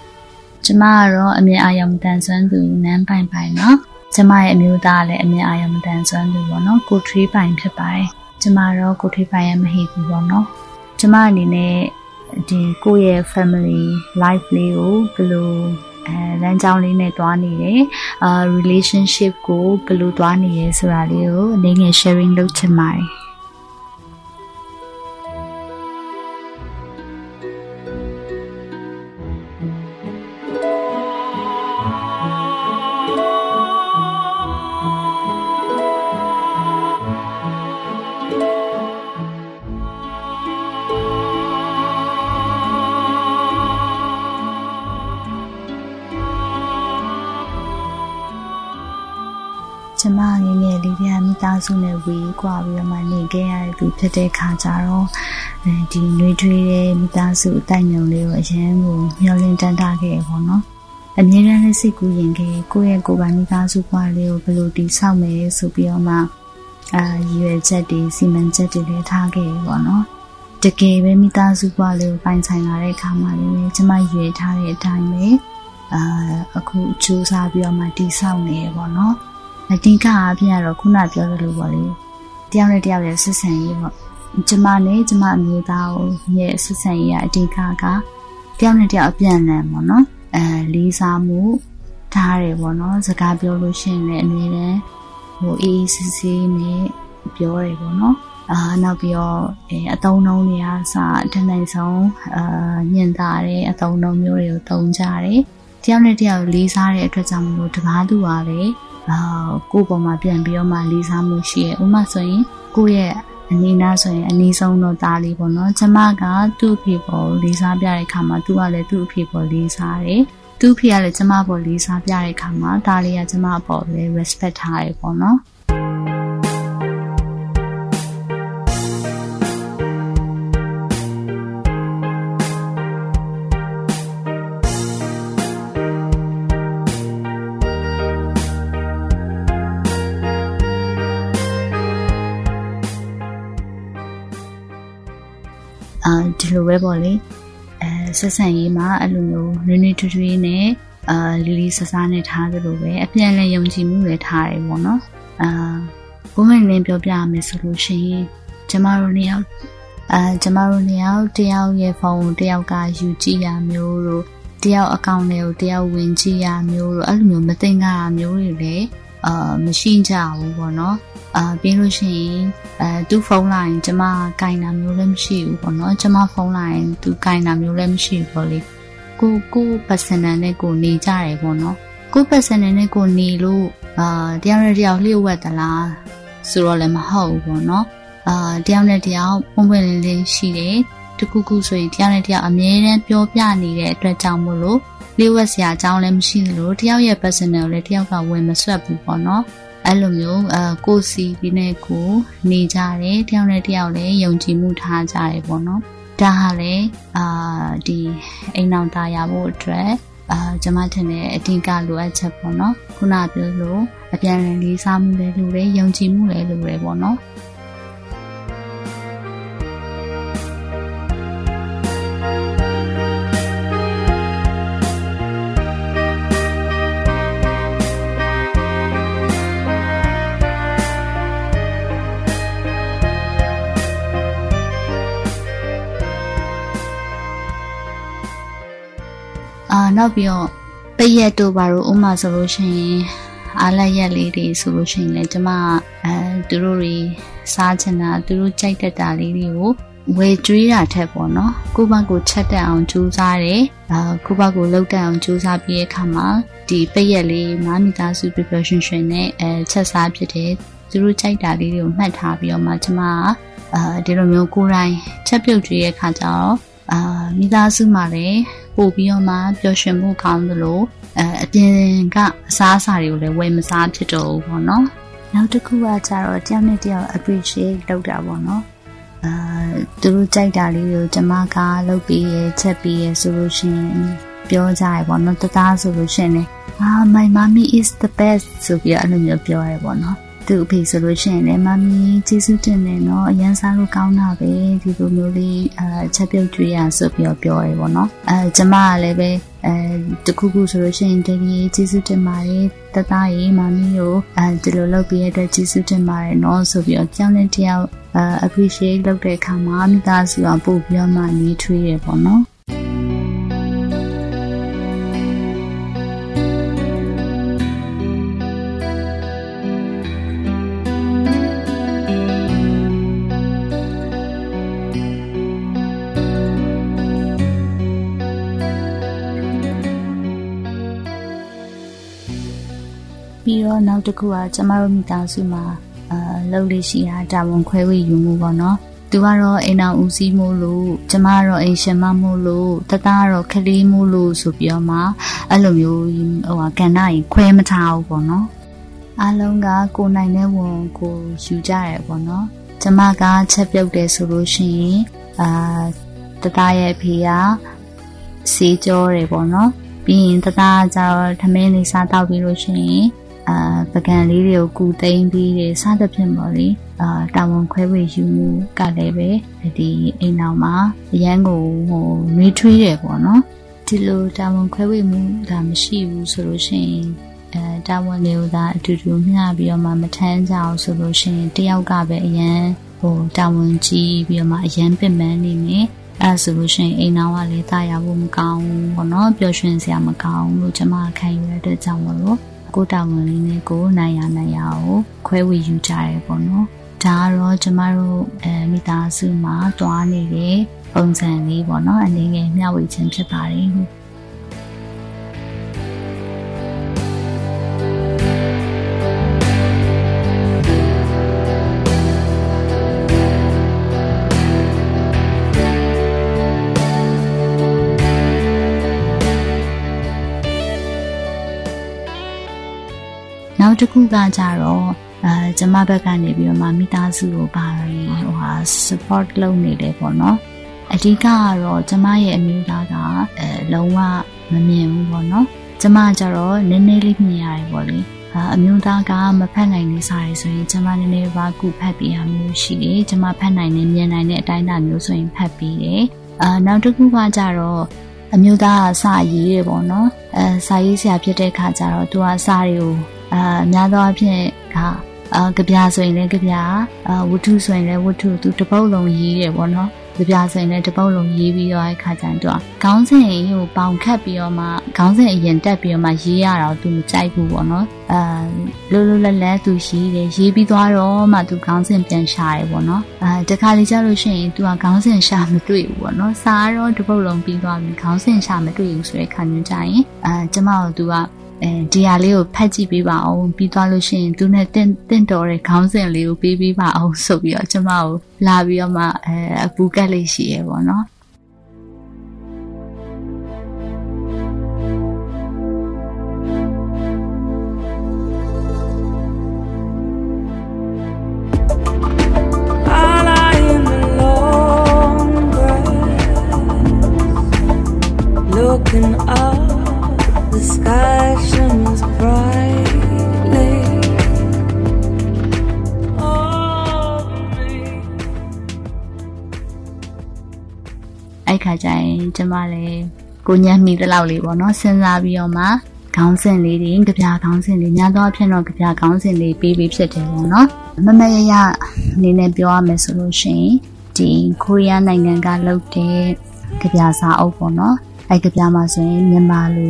။ကျမကတော့အမြင်အာရုံတန်ဆွမ်းသူနန်းပိုင်ပိုင်ပါ။ကျမရဲ့အမျိုးသားလည်းအမြင်အာရုံတန်ဆွမ်းသူပေါ့နော်။ကိုထွေးပိုင်ဖြစ်ပါတယ်။ကျမတော့ကိုထွေးပိုင်ရဲ့မဟေတီပေါ့နော်။ကျမအနေနဲ့ဒီကိုယ့်ရဲ့ family life လေးကိုဘယ်လိုအဲလမ်းကြောင်းလေးနဲ့တွားနေတယ်။ အာ relationship ကိုဘယ်လိုတွားနေရဲဆိုတာလေးကိုအနေငယ် sharing လုပ်ချင်ပါတယ် စုနဲ့ဝေးကွာပြီးတော့မှနေခဲ့ရတဲ့သူဖြစ်တဲ့ခါကျတော့အဲဒီနှွေးထွေးတဲ့မိသားစုအတိုင်းညုံလေးကိုအရင်ကမျောလင်းတန်းထားခဲ့ပေါ့နော်အမြဲတမ်းလည်းစိတ်ကူးရင်ခဲ့ကိုယ့်ရဲ့ကိုယ်ပိုင်မိသားစုဘဝလေးကိုဘယ်လိုတည်ဆောက်မယ်ဆိုပြီးတော့မှအာရွယ်ချက်တွေစီမံချက်တွေလည်းထားခဲ့ပေါ့နော်တကယ်ပဲမိသားစုဘဝလေးကိုပိုင်ဆိုင်လာတဲ့အခါမှာလည်းကျမရွယ်ထားတဲ့အတိုင်းပဲအာအခုစူးစမ်းပြီးတော့မှတည်ဆောက်နေရပေါ့နော် အတင်ကအပြင်ကတော့ခုနပြောသလိုပေါ့လေတယောက်နဲ့တယောက်ရဲ့ဆက်ဆံရေးပေါ့ကျမနဲ့ကျမအမျိုးသားကိုရဲ့ဆက်ဆံရေးကအတင်ကကတယောက်နဲ့တယောက်အပြန်အလှန်ပေါ့နော်အဲလေးစားမှုထားတယ်ပေါ့နော်စကားပြောလို့ရှိရင်လည်းအမြဲတမ်းဟိုအေးအေးဆေးဆေးနဲ့ပြောတယ်ပေါ့နော်အာနောက်ပြီးတော့အဲအတုံးလုံးတွေကစတနိုင်ဆုံးအာညင်တာတဲ့အတုံးလုံးမျိုးတွေကိုတုံးကြတယ်တယောက်နဲ့တယောက်လေးစားတဲ့အတွက်ကြောင့်မလို့တပားသူကလည်းအာ ကိုယ့်ပေါ်မှာပြန်ပြီးတော့မှလေးစားမှုရှိရဲ့ဥပမာဆိုရင်ကိုယ့်ရဲ့အနီးနားဆိုရင်အနီးဆုံးတော့သားလေးပေါ့နော်ကျမကသူ့အဖေပေါ်လေးစားပြတဲ့ခါမှာသူကလည်းသူ့အဖေပေါ်လေးစားတယ်သူ့ဖေကလည်းကျမပေါ်လေးစားပြတဲ့ခါမှာဒါလေးကကျမပေါ်လည်း respect ထားရပေါ့နော် ပဲပေါ့လေအဲဆက်ဆံရေးမှာအဲ့လိုမျိုးနွေးနွေးထွေးထွေးနဲ့အာလီလီဆဆာနဲ့ထားသလိုပဲအပြန်လည်းယုံကြည်မှုလည်းထားတယ်ပေါ့နော်အာဘုံမင်းလင်းပြောပြရမယ်ဆိုလို့ရှိရင်ကျမတို့နှစ်ယောက်အာကျမတို့နှစ်ယောက်တယောက်ရဲ့ဖုန်းကိုတယောက်ကယူကြည့်ရမျိုးတို့တယောက်အကောင့်တွေကိုတယောက်ဝင်ကြည့်ရမျိုးတို့အဲ့လိုမျိုးမသိငါမျိုးတွေလည်း အာမရှိကြဘူးပေါ့နော်အာပြီးလို့ရှိရင်အဲသူ့ဖုန်းလိုင်းကျမကင်တာမျိုးလည်းမရှိဘူးပေါ့နော်ကျမဖုန်းလိုင်းသူကင်တာမျိုးလည်းမရှိဘူးပေါ့လေကိုကို personal နဲ့ကိုနေကြတယ်ပေါ့နော်ကို personal နဲ့ကိုနေလို့အာတယောက်နဲ့တယောက်လျှို့ဝှက်သလားဆိုတော့လည်းမဟုတ်ဘူးပေါ့နော်အာတယောက်နဲ့တယောက်ပုံပွင့်လင်းလင်းရှိတယ်တခုခုဆိုရင်တယောက်နဲ့တယောက်အမြဲတမ်းပြောပြနေတဲ့အတွက်ကြောင့်မို့လို့ လျှို့ဝှက်စရာအကြောင်းလည်းမရှိသလိုတယောက်ရဲ့ personal လည်းတယောက်ကဝင်မဆွတ်ဘူးပေါ့နော်အဲ့လိုမျိုးအကိုစီဒီနဲ့ကိုနေကြတယ်တယောက်နဲ့တယောက်လည်းယုံကြည်မှုထားကြတယ်ပေါ့နော်ဒါဟာလည်းအာဒီအိမ်အောင်သားရဖို့အတွက်အာကျွန်မထင်တဲ့အတင်ကလိုအပ်ချက်ပေါ့နော်ခုနပြောလို့အပြန်အလှန်လေးစားမှုလည်းလိုတယ်ယုံကြည်မှုလည်းလိုတယ်ပေါ့နော် နောက်ပြီးတော့ပိတ်ရက်တို့ဘာလို့ဥမာဆိုလို့ရှိရင်အားလက်ရက်လေးတွေဆိုလို့ရှိရင်လည်းကျမအဲသူတို့တွေစားချင်တာသူတို့ကြိုက်တတ်တာလေးတွေကိုဝယ်ကျွေးတာထက်ပေါ့နော်ကိုဘကိုချက်တက်အောင်ကြိုးစားတယ်အာကိုဘကိုလှုပ်တက်အောင်ကြိုးစားပြီးတဲ့အခါမှာဒီပိတ်ရက်လေးမမီသားစု preparation ရှင်နဲ့အဲချက်စားဖြစ်တယ်သူတို့ကြိုက်တာလေးတွေကိုမှတ်ထားပြီးတော့မှကျမအာဒီလိုမျိုးကိုယ်တိုင်ချက်ပြုတ်ကြည့်ရဲ့အခါကျတော့ အာမိသားစုမှာလည်းပို့ပြီးတော့မှပျော်ရွှင်မှုကောင်းသလိုအဲအပြင်ကအစားအစာတွေကိုလည်းဝယ်မစားဖြစ်တော့ဘူးပေါ့နော်နောက်တစ်ခုကကျတော့တယောက်နဲ့တယောက် appreciate လုပ်တာပေါ့နော်အာသူတို့ကြိုက်တာလေးကိုကျမကလုပ်ပြီးရချက်ပြီးရဆိုလို့ရှိရင်ပြောကြရပေါ့နော်တသားဆိုလို့ရှိရင်လည်းအာ my mommy is the best ဆိုပြီးအဲ့လိုမျိုးပြောရပေါ့နော် သူ့အဖေဆိုလို့ရှိရင်လည်းမမီကျေးဇူးတင်တယ်နော်အရန်စားလို့ကောင်းတာပဲဒီလိုမျိုးလေးအဲချက်ပြုတ်ကြွေးရဆိုပြီးတော့ပြောရဲပေါ့နော်အဲကျမကလည်းပဲအဲတခုခုဆိုလို့ရှိရင်တကယ်ကျေးဇူးတင်ပါတယ်တသားရေးမမီကိုအဲဒီလိုလုပ်ပြီးရတဲ့ကျေးဇူးတင်ပါတယ်နော်ဆိုပြီးတော့ကြောင်းတဲ့တယောက်အဲ appreciate လုပ်တဲ့အခါမှာမိသားစုကပို့ပြီးတော့မှနေထွေးရပေါ့နော် နောက်တစ်ခုကကျမတို့မိသားစုမှာအာလှုပ်လေးရှိတာတာဝန်ခွဲဝေယူမှုပေါ့နော်သူကတော့အိမ်အောင်ဦးစီးမှုလို့ကျမကတော့အိမ်ရှင်မမှုလို့တသားကတော့ခလေးမှုလို့ဆိုပြီးတော့မှအဲ့လိုမျိုးဟိုဟာကဏ္ဍကြီးခွဲမထားဘူးပေါ့နော်အားလုံးကကိုနိုင်တဲ့ဝန်ကိုယူကြရဲပေါ့နော်ကျမကချက်ပြုတ်တယ်ဆိုလို့ရှိရင်အာတသားရဲ့အဖေကစေးကြောတယ်ပေါ့နော်ပြီးရင်တသားကျတော့ထမင်းလေးစားတော့ပြီးလို့ရှိရင် အာပကံလေးတွေကိုကူသိမ်းပြီးတယ်စသဖြင့်ပေါ့လေအာတာဝန်ခွဲဝေယူမှုကလည်းပဲဒီအိမ်တော်မှာအရန်ကိုဟိုနှွေးထွေးတယ်ပေါ့နော်ဒီလိုတာဝန်ခွဲဝေမှုဒါမရှိဘူးဆိုလို့ရှိရင်အဲတာဝန်တွေကိုသာအတူတူမျှပြီးတော့မှမထမ်းကြအောင်ဆိုလို့ရှိရင်တယောက်ကပဲအရန်ဟိုတာဝန်ကြီးပြီးတော့မှအရန်ပင်ပန်းနေနေအဲဆိုလို့ရှိရင်အိမ်တော်ကလည်းတာယာဖို့မကောင်းဘူးပေါ့နော်ပျော်ရွှင်စရာမကောင်းလို့ကျွန်မခံယူရတဲ့ကြောင့်မလို့ ကိုတာဝန်လေးနဲ့ကိုနိုင်ရနိုင်ရကိုခွဲဝေယူကြရဲပေါ့နော်ဒါကတော့ကျမတို့အဲမိသားစုမှာတွားနေတဲ့ပုံစံလေးပေါ့နော်အနေငယ်မျှဝေခြင်းဖြစ်ပါတယ် နောက်တစ်ခုကကြတော့အဲကျမဘက်ကနေပြီးတော့မှမိသားစုကိုပါရင်ဟိုဟာ support လုပ်နေတယ်ပေါ့နော်အဓိကကတော့ကျမရဲ့အမျိုးသားကအဲလုံးဝမမြင်ဘူးပေါ့နော်ကျမကြတော့နည်းနည်းလေးမြင်ရတယ်ပေါ့လေအမျိုးသားကမဖတ်နိုင်နေစားရဆိုရင်ကျမနည်းနည်းပါကူဖတ်ပြရမျိုးရှိတယ်ကျမဖတ်နိုင်နေမြင်နိုင်တဲ့အတိုင်းအတာမျိုးဆိုရင်ဖတ်ပြီးတယ်အာနောက်တစ်ခုကကြတော့အမျိုးသားကစာရေးတယ်ပေါ့နော်အဲစာရေးဆရာဖြစ်တဲ့ခါကျတော့သူကစာတွေကို အာများသောအားဖြင့်ကအာကြပြဆိုရင်လည်းကြပြအာဝတ္ထုဆိုရင်လည်းဝတ္ထုသူတစ်ပုတ်လုံးရေးတယ်ပေါ့နော်ကြပြဆိုရင်လည်းတစ်ပုတ်လုံးရေးပြီးတော့အခါကျရင်သူကခေါင်းစဉ်ကိုပေါင်ခတ်ပြီးတော့မှခေါင်းစဉ်အရင်တက်ပြီးတော့မှရေးရတော့သူမကြိုက်ဘူးပေါ့နော်အာလိုလိုလဲလဲသူရေးတယ်ရေးပြီးသွားတော့မှသူခေါင်းစဉ်ပြန်ရှာတယ်ပေါ့နော်အာတခါလေကြာလို့ရှိရင်သူကခေါင်းစဉ်ရှာမတွေ့ဘူးပေါ့နော်စာတော့တစ်ပုတ်လုံးပြီးသွားပြီခေါင်းစဉ်ရှာမတွေ့ဘူးဆိုတဲ့ခါမျိုးကြရင်အာကျမတို့သူက အဲဒီဟာလေးကိုဖတ်ကြည့်ပေးပါအောင်ပြီးသွားလို့ရှိရင်သူနဲ့တင့်တင့်တော်တဲ့ခေါင်းစဉ်လေးကိုပေးပေးပါအောင်ဆိုပြီးတော့ကျမကိုလာပြီးတော့မှအဲအပူကက်လေးရှိရပေါ့နော် ကျရင်ကျမလည်းကိုညံမိတလောက်လေးပေါ့နော်စဉ်းစားပြီးတော့မှခေါင်းစဉ်လေးတွေကြပြခေါင်းစဉ်လေးများသောအားဖြင့်တော့ကြပြခေါင်းစဉ်လေးပေးပြီးဖြစ်တယ်ပေါ့နော်မမရရအနေနဲ့ပြောရမယ်ဆိုလို့ရှိရင်ဒီကိုရီးယားနိုင်ငံကလုပ်တဲ့ကြပြစာအုပ်ပေါ့နော်အဲ့ကြပြမှာဆိုရင်မြန်မာလူ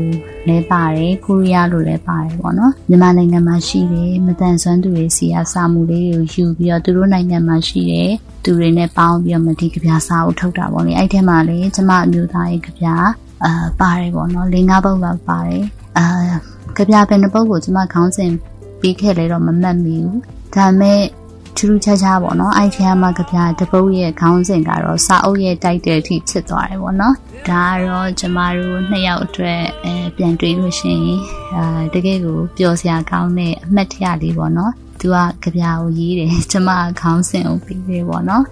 လဲပါတယ်ကိုရီးယားလူလဲပါတယ်ပေါ့နော်မြန်မာနိုင်ငံမှာရှိတယ်မတန်ဆွမ်းသူတွေစီကစာမှုလေးတွေကိုယူပြီးတော့သူတို့နိုင်ငံမှာရှိတယ်သူတွေနဲ့ပေါင်းပြီးတော့မဒီကြပြစာအုပ်ထုတ်တာပေါ့လေအဲ့ထဲမှာလေကျမအမျိုးသားရဲ့ကြပြအာပါတယ်ပေါ့နော်၄၅ပုတ်လောက်ပါတယ်အာကြပြပဲနှစ်ပုတ်ကိုကျမခေါင်းစဉ်ပြီးခဲ့လေတော့မမှတ်မိဘူးဒါပေမဲ့ ထူးထူးခြားခြားပေါ့နော်အဲ့ထဲမှာကြပြတပုတ်ရဲ့ခေါင်းစဉ်ကတော့စာအုပ်ရဲ့တိုက်တဲ့အထိဖြစ်သွားတယ်ပေါ့နော်ဒါကတော့ကျမတို့နှစ်ယောက်အတွက်အဲပြန်တွေ့လို့ရှိရင်အာတကယ်ကိုပျော်စရာကောင်းတဲ့အမှတ်တရလေးပေါ့နော်သူကကြပြကိုရေးတယ်ကျမခေါင်းစဉ်ကိုပြီးတယ်ပေါ့နော်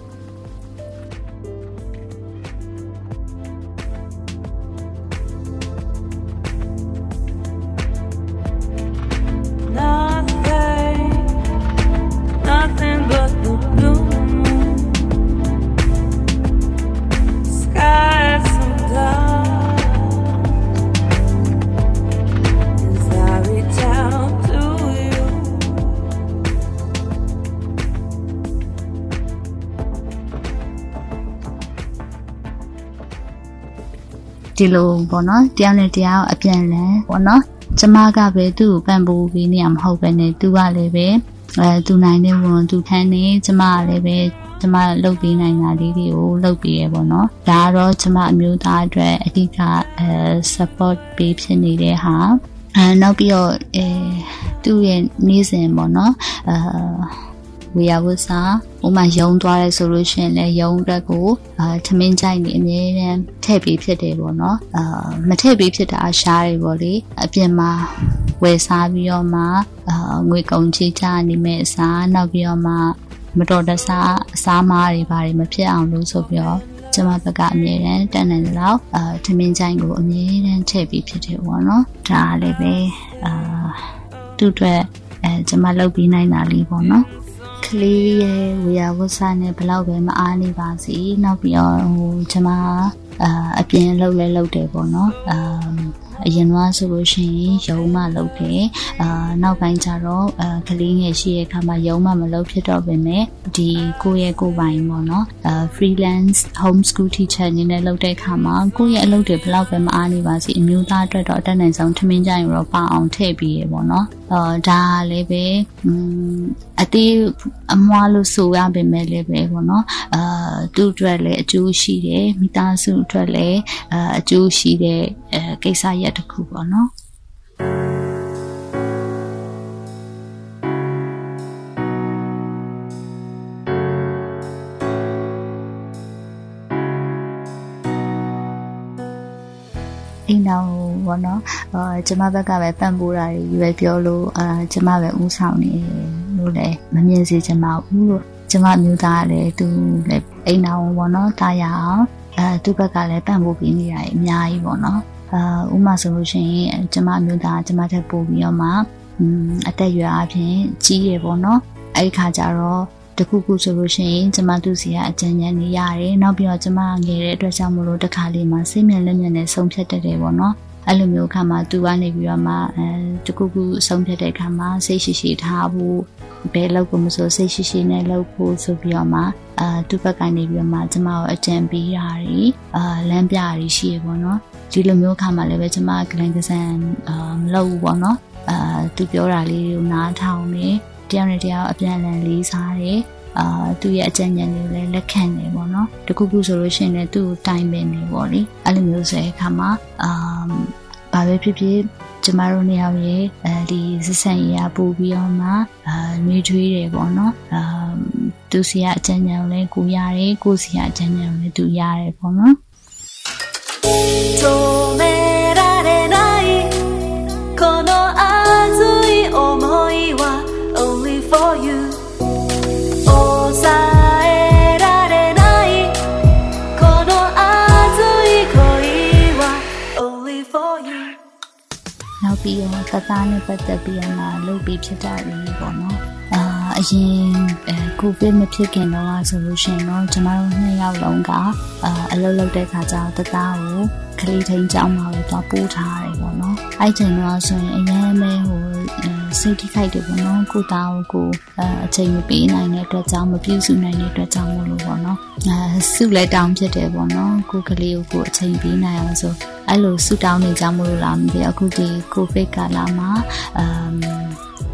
ဒီလိုပေါ့နော်တယောက်နဲ့တယောက်အပြန်လန်ပေါ့နော်ကျမကပဲသူ့ကိုပံ့ပိုးပေးနေရမဟုတ်ပဲနဲ့သူကလည်းပဲအဲသူနိုင်တဲ့ဝန်သူထမ်းနေကျမကလည်းပဲကျမလုပ်ပေးနိုင်တာလေးတွေကိုလုပ်ပေးရပေါ့နော်ဒါကတော့ကျမအမျိုးသားအတွက်အဓိကအဲ support ပေးဖြစ်နေတဲ့ဟာအဲနောက်ပြီးတော့အဲသူ့ရဲ့နေ့စဉ်ပေါ့နော်အာ ဝေယဝစာဥမာယုံသွားရဲဆိုလို့ရှိရင်လည်းယုံအတွက်ကိုအာထမင်းကြိုက်နေအမြဲတမ်းထည့်ပြီးဖြစ်တယ်ပေါ့နော်အာမထည့်ပြီးဖြစ်တာအရှားတွေပေါ့လေအပြင်မှာဝယ်စားပြီးတော့မှအာငွေကုန်ချေချနေမဲ့အစားနောက်ပြီးတော့မှမတော်တဆအစားမားတွေဘာတွေမဖြစ်အောင်လို့ဆိုပြီးတော့ကျမဘက်ကအမြဲတမ်းတန်တယ်လို့အာထမင်းကြိုက်ကိုအမြဲတမ်းထည့်ပြီးဖြစ်တယ်ပေါ့နော်ဒါလည်းပဲအာသူ့အတွက်အဲကျမလုပ်ပြီးနိုင်တာလေးပေါ့နော် ကလေးရဲ့ဝေယဝဆနဲ့ဘလောက်ပဲမအားနေပါစေနောက်ပြီးတော့ဟိုကျွန်မအာအပြင်လှုပ်လဲလှုပ်တယ်ပေါ့နော်အာ အရင်ကဆိုလို့ရှိရင်ရုံမှလှုပ်တယ်အာနောက်ပိုင်းကျတော့အာကလေးငယ်ရှိတဲ့အခါမှာရုံမှမလှုပ်ဖြစ်တော့ပေမဲ့ဒီကိုယ့်ရဲ့ကိုယ်ပိုင်ပေါ့နော်အာ freelance home school teacher အနေနဲ့လုပ်တဲ့အခါမှာကိုယ့်ရဲ့အလုပ်တွေဘလောက်ပဲမအားနေပါစေအမျိုးသားအတွက်တော့အတက်နိုင်ဆုံးထမင်းကြိုင်ရောပအောင်ထည့်ပြီးရပေါ့နော်အာဒါလည်းပဲอืมအသေးအမွားလို့ဆိုရပေမဲ့လည်းပဲပေါ့နော်အာသူ့အတွက်လည်းအကျိုးရှိတယ်မိသားစုအတွက်လည်းအာအကျိုးရှိတဲ့အဲကိစ္စရက်တစ်ခုပေါ့နော်အိမ်တော်ဘောနော်အာကျမဘက်ကပဲပံ့ပိုးတာတွေရွယ်ပြောလို့အာကျမပဲဥဆောင်နေလို့လည်းမမြင်စေချင်ပါဘူးလို့ကျမမျိုးသားလည်းသူလည်းအိမ်တော်ဘောနော်တာရအောင်အဲသူ့ဘက်ကလည်းပံ့ပိုးပေးနေတာအများကြီးပေါ့နော် အာဥမာဆိုလို့ရှိရင်ကျမမျိုးသားကျမထက်ပိုပြီးတော့မှအသက်အရွယ်အပြင်ကြီးရပေါ့နော်အဲ့ဒီခါကျတော့တခုခုဆိုလို့ရှိရင်ကျမသူ့စီကအကြံဉာဏ်တွေရတယ်နောက်ပြီးတော့ကျမငယ်တဲ့အတွက်ကြောင့်မလို့တခါလေးမှစိတ်မြင်လက်မြင်နဲ့ဆုံးဖြတ်တတ်တယ်ပေါ့နော် အဲ့လိုမျိုးခါမှာသူကနေပြီးတော့မှအဲတခုခုဆုံးဖြတ်တဲ့ခါမှာစိတ်ရှိရှိထားဖို့ဘယ်လောက်ကိုမဆိုစိတ်ရှိရှိနဲ့လုပ်ဖို့ဆိုပြီးတော့မှအာသူ့ဘက်ကနေပြီးတော့မှကျမကိုအကြံပေးတာတွေအာလမ်းပြတာတွေရှိရပေါ့နော်ဒီလိုမျိုးခါမှာလည်းပဲကျမကလန်ကစန်အာမလုပ်ဘူးပေါ့နော်အာသူပြောတာလေးကိုနားထောင်နေတယောက်နဲ့တယောက်အပြန်အလှန်လေးစားတယ် အာသူ့ရဲ့အကြံဉာဏ်တွေကိုလည်းလက်ခံနေပေါ့နော်တခုခုဆိုလို့ရှိရင်လည်းသူ့ကိုတိုင်ပင်နေပေါ့လေအဲ့လိုမျိုးဆိုတဲ့အခါမှာအာဘာပဲဖြစ်ဖြစ်ကျမတို့နေရာရဲ့အဲဒီစဆန်ရပို့ပြီးတော့မှအာနှွေးထွေးတယ်ပေါ့နော်အာသူစီကအကြံဉာဏ်ကိုလည်းကိုရတယ်ကိုစီကအကြံဉာဏ်ကိုလည်းသူရတယ်ပေါ့နော် ပြီးတော့သသားနဲ့ပတ်သက်ပြီးတော့မှလုပ်ပြီးဖြစ်တာတွေပေါ့နော်အာအရင်အဲကိုဗစ်မဖြစ်ခင်တော့ဆိုလို့ရှိရင်တော့ကျမတို့နှစ်ယောက်လုံးကအာအလုပ်လုပ်တဲ့ခါကျတော့သသားကိုကလေးထိန်ကြောင်းမှာပဲတော့ပို့ထားရတယ်ပေါ့နော်အဲ့ချိန်တော့ဆိုရင်အရင်မဲဟို စိတ်ထိခိုက်တယ်ပေါ့နော်ကိုသားကိုကိုအချိန်မပေးနိုင်တဲ့အတွက်ကြောင့်မပြုစုနိုင်တဲ့အတွက်ကြောင့်မို့လို့ပေါ့နော်အဲစုလဲတောင်းဖြစ်တယ်ပေါ့နော်ကိုကလေးကိုကိုအချိန်ပေးနိုင်အောင်ဆိုအဲ့လိုစုတောင်းနေကြမို့လို့လားမသိအခုဒီကိုဗစ်ကာလမှာအမ်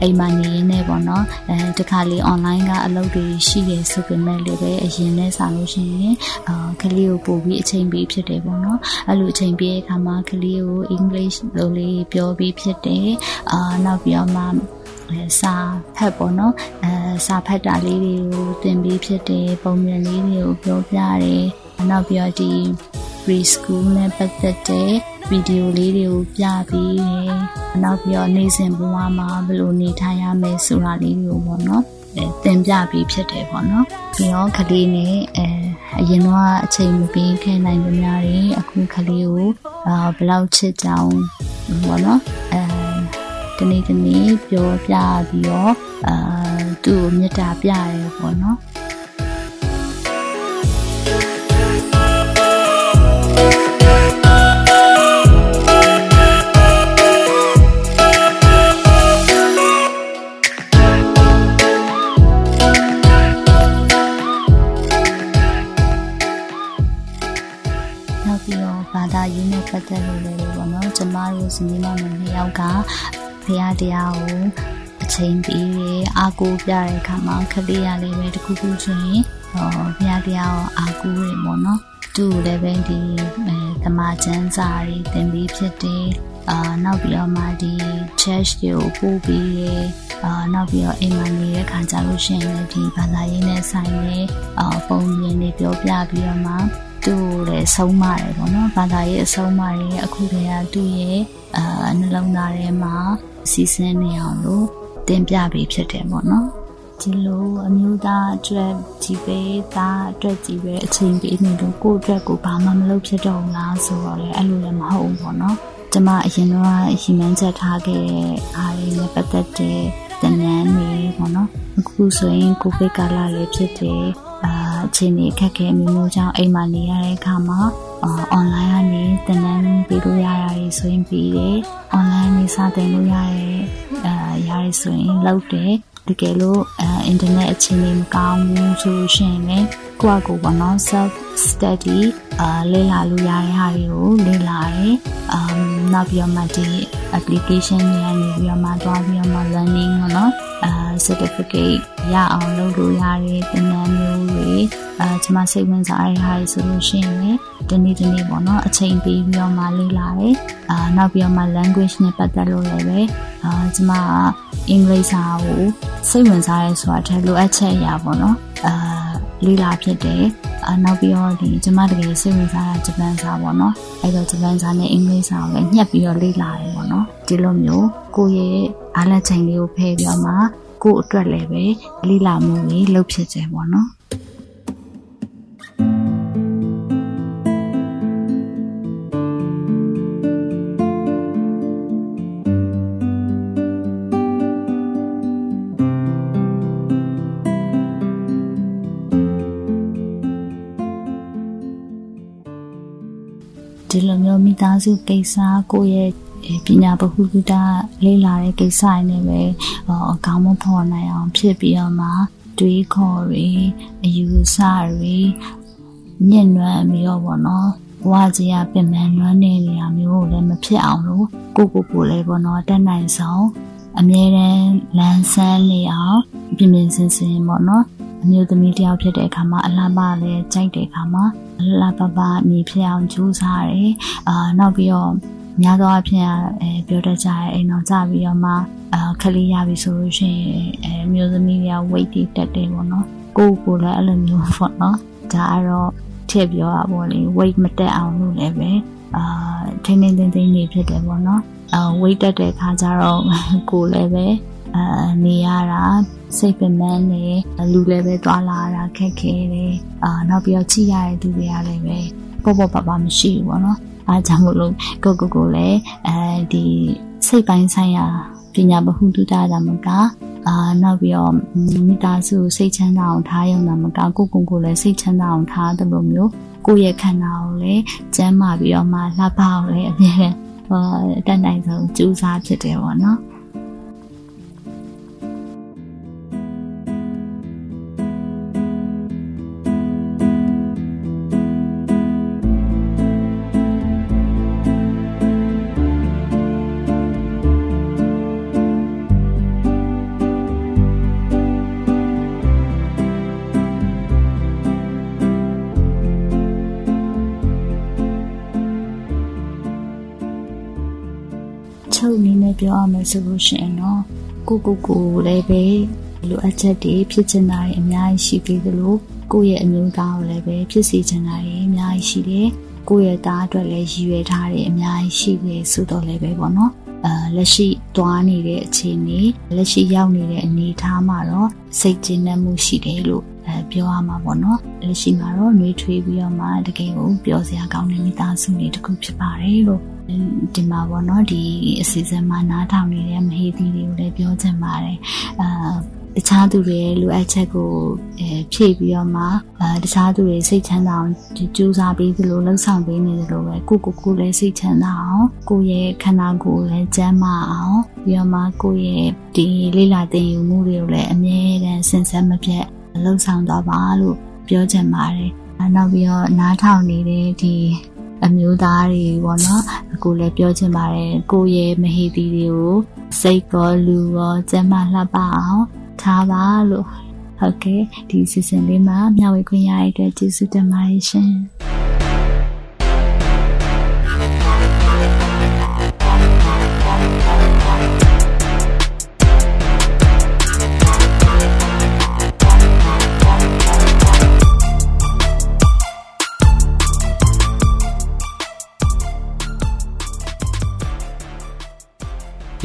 အိမ်မှာနေရင်းနဲ့ပေါ့နော်အဲတခါလေ online ကအလုပ်တွေရှိတယ်ဆိုပေမဲ့လည်းပဲအရင်နဲ့ဆောင်လို့ရှိရင်အာကလေးကိုပို့ပြီးအချိန်ပေးဖြစ်တယ်ပေါ့နော်အဲ့လိုအချိန်ပေးတဲ့အခါမှာကလေးကို English လိုလေးပြောပြီးဖြစ်တယ်အာနောက်ပြီးတော့မှစာဖတ်ပေါ့နော်အဲစာဖတ်တာလေးတွေကိုသင်ပေးဖြစ်တယ်ပုံမြင်လေးတွေကိုပြောပြတယ်နောက်ပြီးတော့ဒီ preschool နဲ့ပတ်သက်တဲ့ဗီဒီယိုလေးတွေကိုပြပြီးတယ်။နောက်ပြီးတော့နေ့စဉ်ဘဝမှာဘယ်လိုနေထိုင်ရမလဲဆိုတာလေးတွေကိုပေါ့နော်။အဲသင်ပြပြီးဖြစ်တယ်ပေါ့နော်။ပြီးတော့ကလေးနဲ့အဲအရင်တော့အချိန်မပေးခဲ့နိုင်ကြများတယ်အခုကလေးကိုအာဘယ်လောက်ချစ်ကြောင်ပေါ့နော်။အဲတနေ့တနေ့ပြောပြပြီးတော့အာသူ့ကိုမေတ္တာပြရဲပေါ့နော်။ သက်လို့လည်းပေါ့နော်ကျမတို့ဇနီးမောင်နှံနှစ်ယောက်ကဖရာတရားကိုအချိန်ပေးတယ်အာကိုပြတဲ့အခါမှာခလေးရလေးပဲတခုခုဆိုရင်ဟောဖရာတရားကိုအာကိုရပေါ့နော်သူ့လည်းပဲဒီအဲသမာကျမ်းစာတွေသင်ပြီးဖြစ်တယ်အာနောက်ပြီးတော့မှဒီ church တွေကိုပို့ပြီးရအာနောက်ပြီးတော့အိမ်မှာနေတဲ့ခါကြလို့ရှိရင်လည်းဒီဘာသာရေးနဲ့ဆိုင်တဲ့အာပုံပြင်တွေပြောပြပြီးတော့မှ သူ့ကိုလည်းဆုံးမတယ်ပေါ့နော်ဘာသာရေးအဆုံးမတွေအခုတည်းကသူ့ရဲ့အာနှလုံးသားထဲမှာစီစဉ်နေအောင်လို့တင်ပြပေးဖြစ်တယ်ပေါ့နော်ဒီလိုအမျိုးသားအတွက်ကြီးပဲသားအတွက်ကြီးပဲအချိန်ပေးနေလို့ကိုယ့်အတွက်ကိုဘာမှမလုပ်ဖြစ်တော့ဘူးလားဆိုတော့လေအဲ့လိုလည်းမဟုတ်ဘူးပေါ့နော်ကျမအရင်တော့ရီမန်းချက်ထားခဲ့တဲ့အားလေးနဲ့ပတ်သက်တဲ့တနန်းတွေပေါ့နော်အခုဆိုရင်ကိုဗစ်ကာလလေးဖြစ်တယ် အာအချိန်ကြီးခက်ခဲမျိုးမျိုးကြောင့်အိမ်မှာနေရတဲ့အခါမှာအွန်လိုင်းကနေသင်တန်းပေးလို့ရတာတွေဆိုရင်ပြီးတယ်။အွန်လိုင်းနေစာသင်လို့ရတဲ့အာရရဆိုရင်လုပ်တယ်။တကယ်လို့အင်တာနက်အခြေအနေမကောင်းဘူးဆိုရှင်လည်း ကိုယ့်အကိုပေါ့နော် self study အာလေ့လာလို့ရတဲ့ဟာတွေကိုလေ့လာရဲ။အမ်နောက်ပြီးတော့မှဒီ application တွေကနေပြီးတော့မှသွားပြီးတော့မှ learning ပေါ့နော်။အာ certificate ရအောင်လုပ်လို့ရတဲ့သင်တန်းမျိုးတွေအာကျွန်မစိတ်ဝင်စားတဲ့ဟာတွေဆိုလို့ရှိရင်လည်းဒီနေ့ဒီနေ့ပေါ့နော်အချိန်ပေးပြီးတော့မှလေ့လာတယ်အာနောက်ပြီးတော့မှ language နဲ့ပတ်သက်လို့လည်းပဲအာကျွန်မကအင်္ဂလိပ်စာကိုစိတ်ဝင်စားရဲဆိုတာထက်လိုအပ်ချက်အရာပေါ့နော်အာ လေ့လာဖြစ်တယ်အနောက်ပြီးတော့ဒီကျမတကယ်စိတ်ဝင်စားတာဂျပန်စာပေါ့နော်အဲ့တော့ဂျပန်စာနဲ့အင်္ဂလိပ်စာကိုလည်းညှက်ပြီးတော့လေ့လာတယ်ပေါ့နော်ဒီလိုမျိုးကိုယ့်ရဲ့အားလက်ချိန်လေးကိုဖယ်ပြီးတော့မှကိုယ့်အတွက်လည်းပဲလေ့လာမှုလေးလုပ်ဖြစ်တယ်ပေါ့နော် ဒီလိုမျိုးမိသားစုကိစ္စကိုယ့်ရဲ့ပညာဗဟုသုတလေးလာတဲ့ကိစ္စတွေနဲ့ပဲအကောင်းမဖော်နိုင်အောင်ဖြစ်ပြီးတော့မှတွေးခေါ်တွေအယူဆတွေညှဉ်းနှွမ်းပြီးတော့ပေါ့နော်ဘဝကြီးကပြင်ပန်းနွမ်းနေနေရမျိုးကိုလည်းမဖြစ်အောင်လို့ကိုကိုကိုလည်းပေါ့နော်တက်နိုင်ဆောင်အမြဲတမ်းလန်းဆန်းနေအောင်ပြင်ပြင်စင်စင်ပေါ့နော် အမျိုးသမီးတယောက်ဖြစ်တဲ့အခါမှာအလားပါလည်းကြိုက်တဲ့အခါမှာအလားပါပါနေဖြစ်အောင်ကြိုးစားတယ်အာနောက်ပြီးတော့များသောအားဖြင့်အဲပြောတတ်ကြရဲ့အိမ်တော်ကြပြီးတော့မှအာခလေးရပြီဆိုလို့ရှိရင်အဲမျိုးသမီးတွေက weight တွေတက်တယ်ပေါ့နော်ကိုယ်ကိုလည်းအဲ့လိုမျိုးပေါ့နော်ဒါကတော့ထည့်ပြောတာပေါ့လေ weight မတက်အောင်လို့လည်းပဲအာထင်းထင်းထင်းထင်းနေဖြစ်တယ်ပေါ့နော်အာ weight တက်တဲ့ခါကျတော့ကိုယ်လည်းပဲအာနေရတာ စိတ်ပင်ပန်းနေလူလည်းပဲတွာလာတာခက်ခဲတယ်အာနောက်ပြီးတော့ကြည့်ရတဲ့သူတွေကလည်းပဲပေါ့ပေါ့ပါပါမရှိဘူးပေါ့နော်အားကြောင့်မလို့ကိုကိုကိုလည်းအဲဒီစိတ်ပိုင်းဆိုင်ရာပညာဗဟုသုတကြမှာကအာနောက်ပြီးတော့မိသားစုစိတ်ချမ်းသာအောင်ထားရုံနဲ့မကကိုကိုကိုလည်းစိတ်ချမ်းသာအောင်ထားတယ်လို့မျိုးကိုယ့်ရဲ့ခန္ဓာကိုလည်းကျန်းမာပြီးတော့မှလှပအောင်လည်းအမြဲဟောတတ်နိုင်ဆုံးကြိုးစားဖြစ်တယ်ပေါ့နော် ရမယ်ဆိုလို့ရှိရင်တော့ကိုကိုကိုလည်းပဲလိုအပ်ချက်တွေဖြစ်ချင်တာတွေအများကြီးရှိပြီးသလိုကိုယ့်ရဲ့အမျိုးသားကိုလည်းပဲဖြစ်စေချင်တာတွေအများကြီးရှိတယ်ကိုယ့်ရဲ့သားအတွက်လည်းရည်ရွယ်ထားတယ်အများကြီးရှိတယ်ဆိုတော့လည်းပဲပေါ့နော်အဲလက်ရှိသွားနေတဲ့အခြေအနေလက်ရှိရောက်နေတဲ့အနေအထားမှာတော့စိတ်ကျဉ်းနှံ့မှုရှိတယ်လို့ အဲပြောရမှာပေါ့နော်လက်ရှိမှာတော့နှွေးထွေးပြီးတော့မှတကယ်ကိုပြောစရာကောင်းတဲ့မိသားစုတွေတခုဖြစ်ပါတယ်လို့ဒီမှာပေါ့နော်ဒီအစီအစဉ်မှာနားထောင်နေတဲ့မဟေသီတွေကိုလည်းပြောချင်ပါတယ်အာတခြားသူတွေရဲ့လိုအပ်ချက်ကိုအဲဖြည့်ပြီးတော့မှအဲတခြားသူတွေစိတ်ချမ်းသာအောင်ကြိုးစားပြီးသလိုလှုပ်ဆောင်ပေးနေသလိုပဲကိုကိုကိုလည်းစိတ်ချမ်းသာအောင်ကိုရဲ့ခန္ဓာကိုယ်လည်းကျန်းမာအောင်ပြီးတော့မှကိုရဲ့ဒီလေးလာတင်ယူမှုတွေကိုလည်းအမြဲတမ်းစင်စက်မပြတ် လှုပ်ဆောင်သွားပါလို့ပြောချင်ပါတယ်နောက်ပြီးတော့နားထောင်နေတဲ့ဒီအမျိုးသားတွေပေါ့နော်အခုလည်းပြောချင်ပါတယ်ကိုရဲ့မဟေတီတွေကိုစိတ်ကောလူရောကျန်းမာလှပအောင်ထားပါလို့ဟုတ်ကဲ့ဒီစီစဉ်လေးမှာမျှဝေခွင့်ရတဲ့အတွက်ကျေးဇူးတင်ပါတယ်ရှင်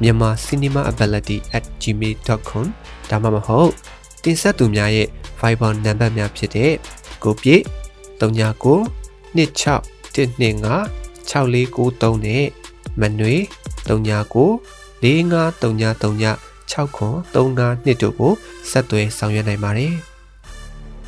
myanmarcinemaability@gmail.com ဒါမှမဟုတ်တင်ဆက်သူများရဲ့ Viber နံပါတ်များဖြစ်တဲ့ကိုပြည့်39 26 125 6493နဲ့မနွေ39 453939 6935တို့ကိုဆက်သွယ်ဆောင်ရွက်နိုင်ပါတယ်။